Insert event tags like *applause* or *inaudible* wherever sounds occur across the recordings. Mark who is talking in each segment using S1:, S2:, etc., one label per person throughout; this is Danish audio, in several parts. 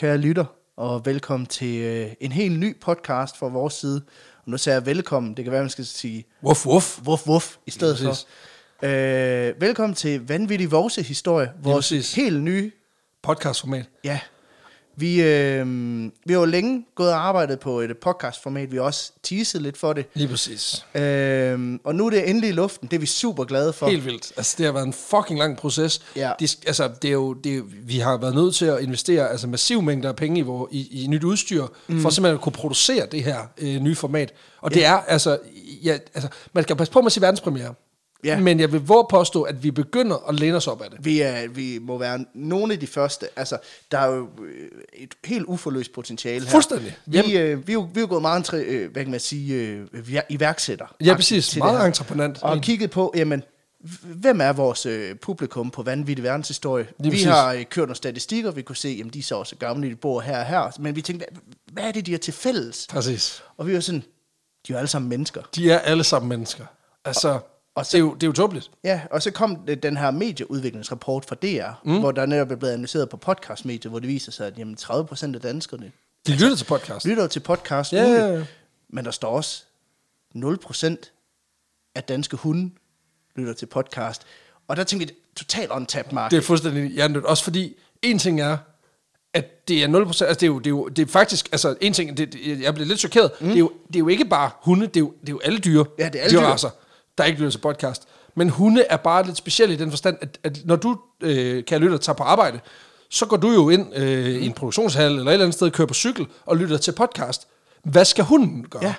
S1: kære lytter, og velkommen til øh, en helt ny podcast fra vores side. Og nu siger jeg velkommen, det kan være, man skal sige
S2: Wuff, wuff.
S1: wuff wuff i stedet for. Øh, velkommen til Vanvittig Vose Historie, vores helt nye,
S2: Podcastformat.
S1: ja. Vi, øh, vi har jo længe gået og arbejdet på et podcastformat, vi har også teaset lidt for det.
S2: Lige præcis.
S1: Øh, og nu er det endelig i luften, det er vi super glade for.
S2: Helt vildt. Altså, det har været en fucking lang proces.
S1: Ja.
S2: Det, altså, det er jo, det vi har været nødt til at investere altså, massiv mængder af penge i, vor, i, i nyt udstyr, mm. for simpelthen at kunne producere det her øh, nye format. Og det er, altså, ja, altså, man skal passe på med at sige verdenspremiere.
S1: Ja.
S2: Men jeg vil våge påstå, at vi begynder at læne os op af det.
S1: Vi, er, vi må være nogle af de første. Altså, der er jo øh, et helt uforløst potentiale her.
S2: Fuldstændig.
S1: Vi, øh, vi, er jo, vi er jo gået meget entre, øh, hvad kan man sige, øh, er iværksætter.
S2: Ja, præcis. Meget entreprenant.
S1: Og kigget på, jamen, hvem er vores øh, publikum på vanvittig verdenshistorie?
S2: Lige
S1: vi
S2: præcis.
S1: har øh, kørt nogle statistikker, vi kunne se, jamen, de er så også gamle, de bor her og her. Men vi tænkte, hvad, hvad er det, de har til fælles?
S2: Præcis.
S1: Og vi var sådan, de er jo alle sammen mennesker.
S2: De er alle sammen mennesker. Altså,
S1: og
S2: og
S1: så-
S2: det, er jo, det er jo tåbeligt.
S1: Ja, og så kom øh, den her medieudviklingsrapport fra DR, mm. hvor der netop er blevet analyseret på podcastmediet, hvor det viser sig, at jamen, 30% af danskerne
S2: De lytter til podcast.
S1: lytter til podcast
S2: Ja, ja, ja.
S1: men der står også 0% af danske hunde lytter til podcast. Og der tænkte vi, totalt untapped market.
S2: Det er fuldstændig hjernedødt. Også fordi, en ting er, at det er 0%, altså det er jo, det er jo det er faktisk, altså en ting, det, jeg blev lidt chokeret, mm. det, er jo, det er jo ikke bare hunde, det er jo, det er jo alle dyr,
S1: Ja, det er alle dyr.
S2: Der ikke lytter til podcast. Men hunde er bare lidt specielle i den forstand, at, at når du, øh, kan lytte tager på arbejde, så går du jo ind øh, i en produktionshal eller et eller andet sted, kører på cykel og lytter til podcast. Hvad skal hunden gøre?
S1: Ja.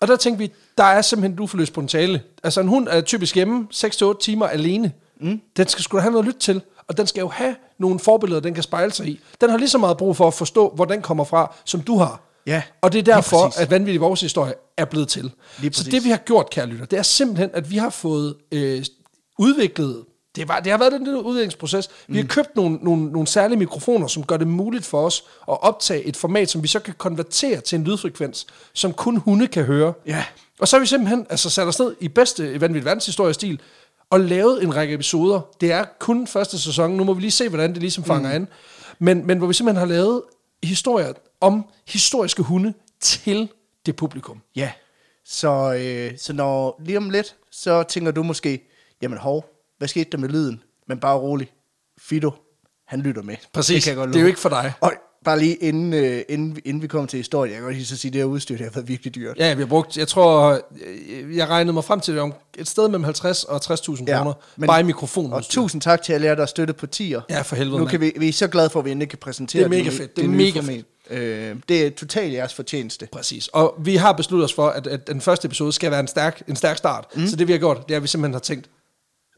S2: Og der tænkte vi, der er simpelthen et uforløst potentiale. Altså en hund er typisk hjemme 6-8 timer alene. Mm. Den skal da have noget at lytte til. Og den skal jo have nogle forbilleder, den kan spejle sig i. Den har lige så meget brug for at forstå, hvor den kommer fra, som du har.
S1: Ja,
S2: Og det er derfor, at Vanvittig Vores Historie er blevet til. Så det vi har gjort, kære lytter, det er simpelthen, at vi har fået øh, udviklet det, var, det har været den der udviklingsproces. Vi
S1: Mm.
S2: har købt nogle, nogle, nogle særlige mikrofoner, som gør det muligt for os at optage et format, som vi så kan konvertere til en lydfrekvens, som kun hunde kan høre.
S1: Ja.
S2: Og så har vi simpelthen altså, sat os ned i bedste vanvittig verdenshistorie-stil og lavet en række episoder. Det er kun første sæson. Nu må vi lige se, hvordan det ligesom fanger mm. an. Men, men hvor vi simpelthen har lavet historier om historiske hunde til det publikum.
S1: Ja, så, øh, så når lige om lidt, så tænker du måske, jamen hov, hvad skete der med lyden? Men bare rolig, Fido, han lytter med.
S2: Præcis.
S1: Det, kan jeg godt
S2: Det er jo ikke for dig.
S1: Og bare lige inden, øh, inden, inden vi kommer til historien, jeg kan godt lige så sige, det her udstyr, det har været virkelig dyrt.
S2: Ja, vi har brugt, jeg tror, øh, jeg regnede mig frem til det om et sted mellem 50 og 60.000
S1: Ja,
S2: kroner.
S1: men-
S2: Bare i mikrofonen.
S1: Og tusind tak til alle jer, der har støttet på tier.
S2: Ja, for helvede,
S1: Nu kan vi, vi er så glade for, at vi endelig kan præsentere
S2: Det er mega fedt. Det er
S1: nye
S2: mega
S1: format. Øh, det er totalt jeres fortjeneste.
S2: Præcis. Og vi har besluttet os for, at, at den første episode skal være en stærk, en stærk start. Mm. Så det vi har gjort, det er, at vi simpelthen har tænkt,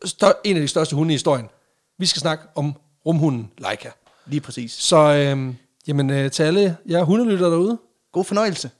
S2: stør, en af de største hunde i historien. Vi skal snakke om rumhunden Leica.
S1: Lige præcis.
S2: Så øh, jamen, øh, til alle jer hundelytter derude,
S1: God fornøjelse.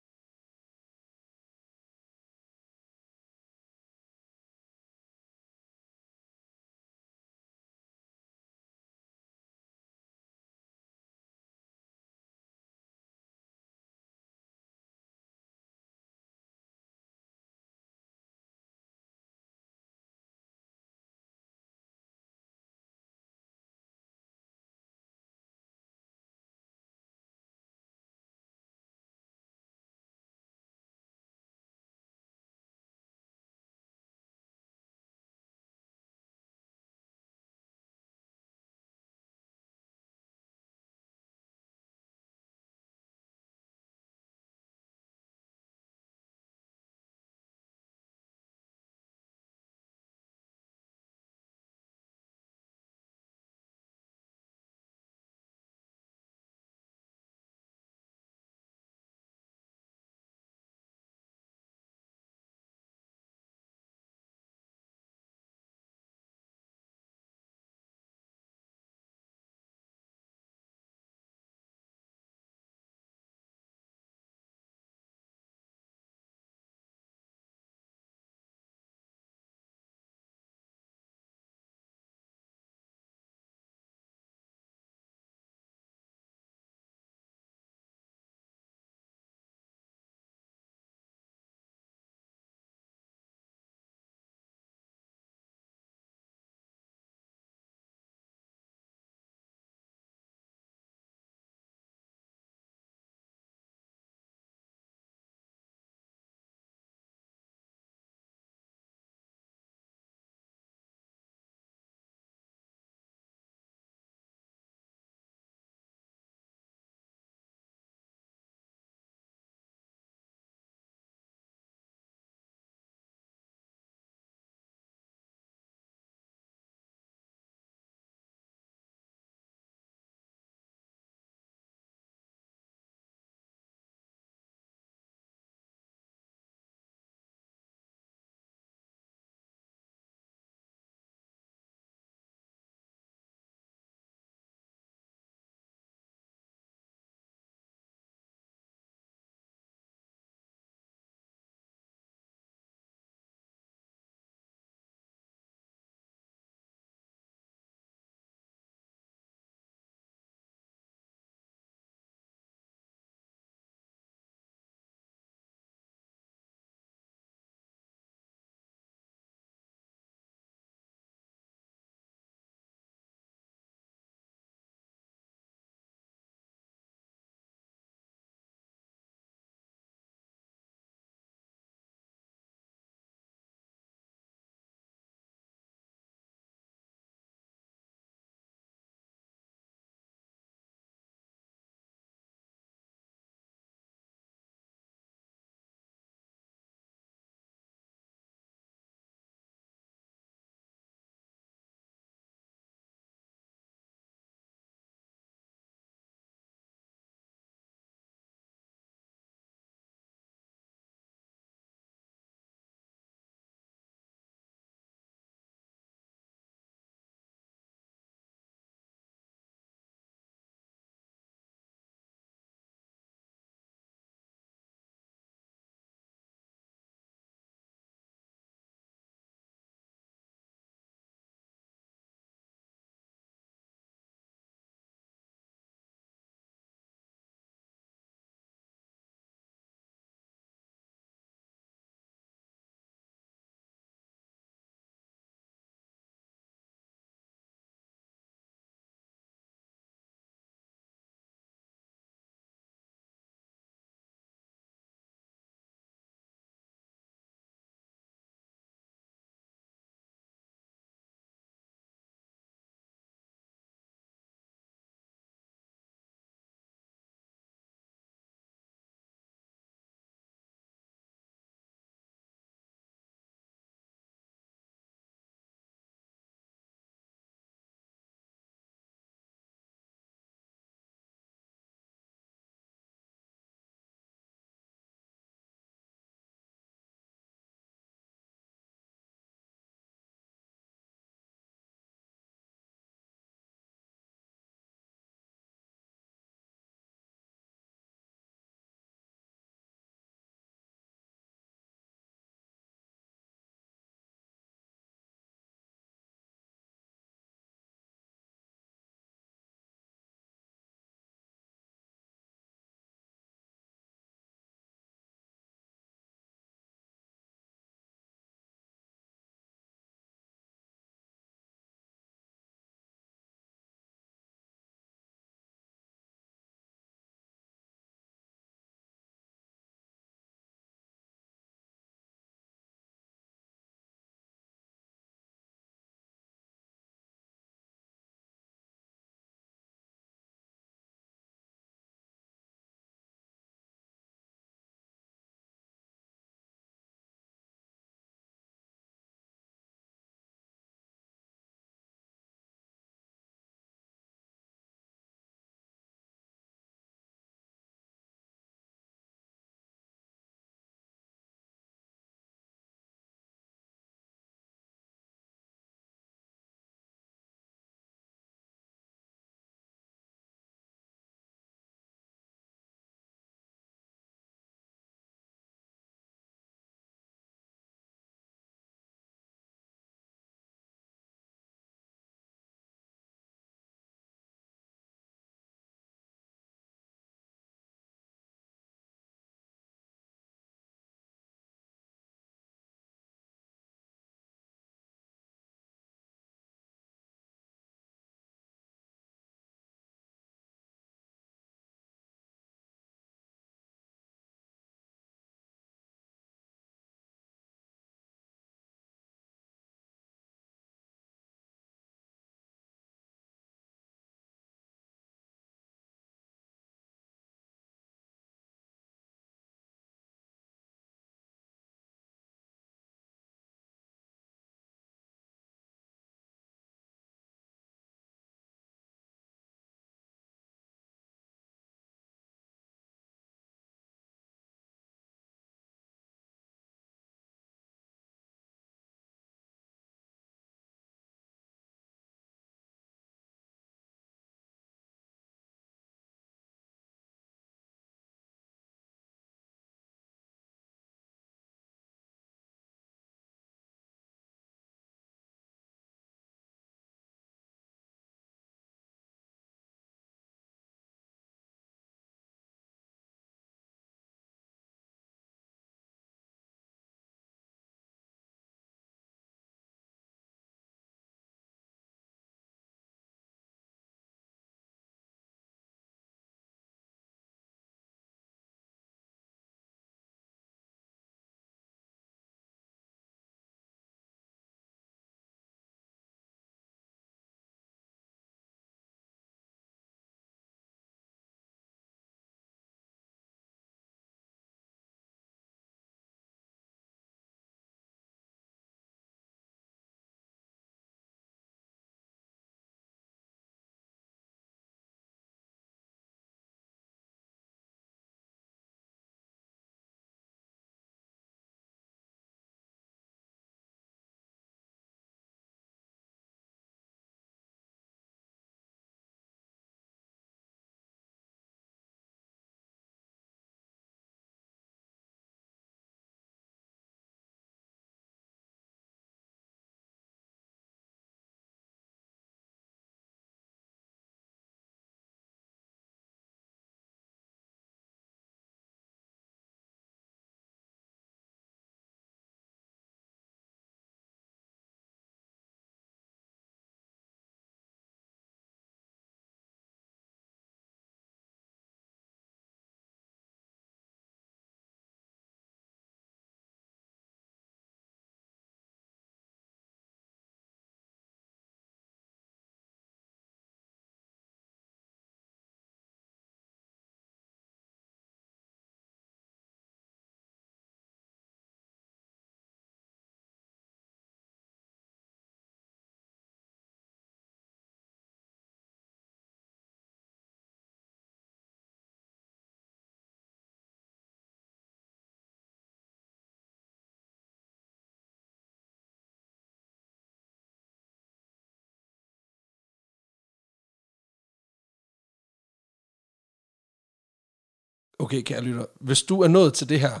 S2: Okay, kære lytter, hvis du er nået til det her,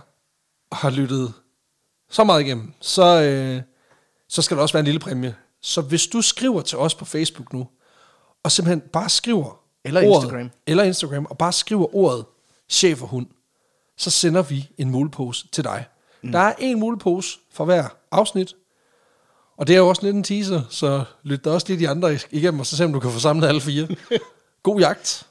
S2: og har lyttet så meget igennem, så, øh, så skal der også være en lille præmie. Så hvis du skriver til os på Facebook nu, og simpelthen bare skriver
S1: Eller
S2: ordet,
S1: Instagram.
S2: eller Instagram, og bare skriver ordet chef og hund, så sender vi en mulepose til dig. Mm. Der er en mulepose for hver afsnit, og det er jo også lidt en teaser, så lyt der også lige de andre igennem, og så se om du kan få samlet alle fire. *laughs* God jagt.